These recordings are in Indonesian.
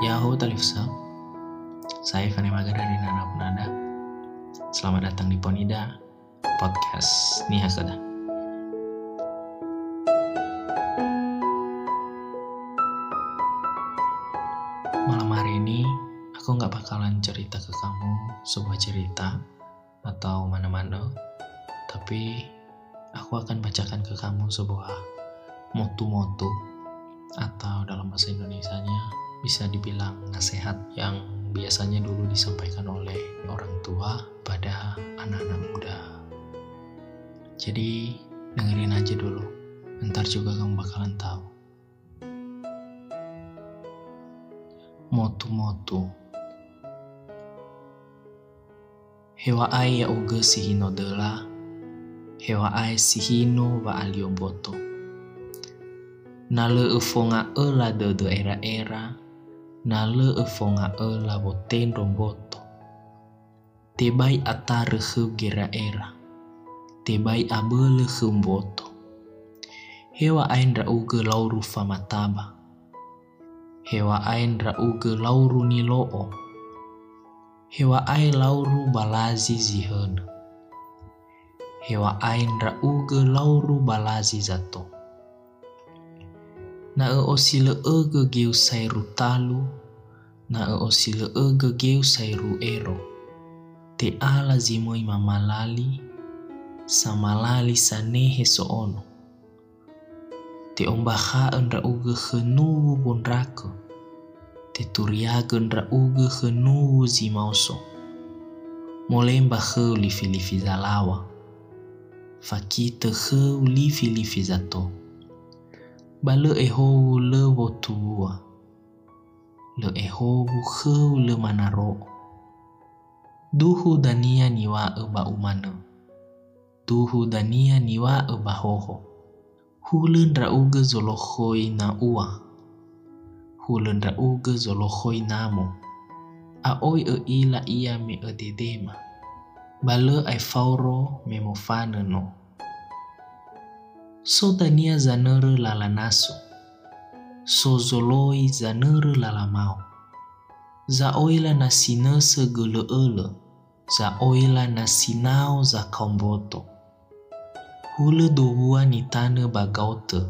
Yahoo Talifsa Saya Fani Maga dari Nana Penada Selamat datang di Ponida Podcast Nia Sada Malam hari ini Aku nggak bakalan cerita ke kamu Sebuah cerita Atau mana-mana Tapi Aku akan bacakan ke kamu sebuah Motu-motu Atau dalam bahasa Indonesia-nya bisa dibilang nasihat yang biasanya dulu disampaikan oleh orang tua pada anak-anak muda. Jadi dengerin aja dulu, ntar juga kamu bakalan tahu. Motu-motu Hewa ai ya uge sihino dela, hewa ai sihino wa alioboto. Nale ufonga ela de de era-era, na le e fonga e la boten romboto. Te bai ata rehu gira era. Te bai abe le humboto. Hewa ain ra uge lauru famataba. Hewa ain ra uge lauru niloo. Hewa ai lauru balazi zihen. Hewa ain ra uge lauru balazi zato na e o sila o e gagiw say rutalo, na e o sila o gagiw say ruero. Te ala zimoy mamalali, sa malali sa nehe soono. Te ombaha uge henu hanuwo bonrako, te turiaga ang rauga hanuwo zimauso. Molemba hau li filifi zalawa, fakita hau li filifi zato ba lơ e hou le wotua le e hou heu le manaro duhu dania niwa e ba umana duhu dania niwa e ba hoho hulen ra uge zolohoi na ua hulen ra uge zolohoi namo a oi e ila ia me e dedema ba lơ ai fauro me mofana no sotania zanere lalanaso sozoloi zanere lalamao za oila na sinese geleele za oila na sinao za hule dowua ni tane bagaute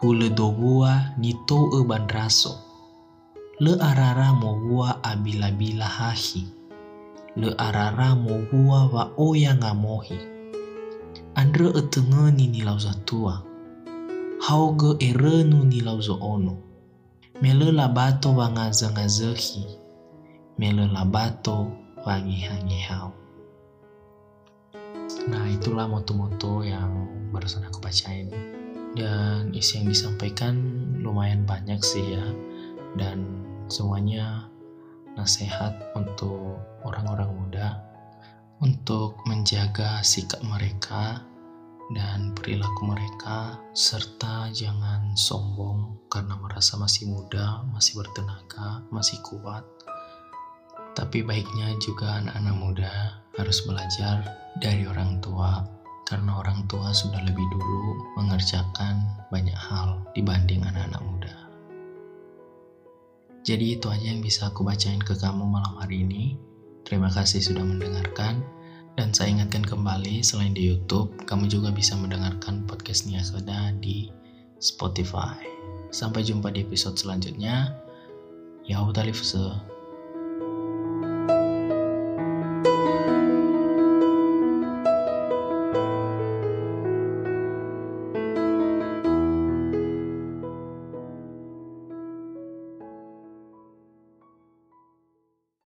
hule dowua ni toe bandraso. Le arara mowua abilabila hahi. Le arara mowua vaoya ng'amohi. Andre e tenge ni ni lau zatua. Hauge e renu ni lau zo ono. Mele labato wa ngaza ngazehi. Mele labato wa ngeha-ngehau. Nah itulah moto-moto yang barusan aku bacain. Dan isi yang disampaikan lumayan banyak sih ya. Dan semuanya nasihat untuk orang-orang muda untuk menjaga sikap mereka dan perilaku mereka, serta jangan sombong karena merasa masih muda, masih bertenaga, masih kuat. Tapi baiknya juga anak-anak muda harus belajar dari orang tua, karena orang tua sudah lebih dulu mengerjakan banyak hal dibanding anak-anak muda. Jadi itu aja yang bisa aku bacain ke kamu malam hari ini. Terima kasih sudah mendengarkan. Dan saya ingatkan kembali, selain di YouTube, kamu juga bisa mendengarkan podcast Nia Soda di Spotify. Sampai jumpa di episode selanjutnya. Yahoo Talifse.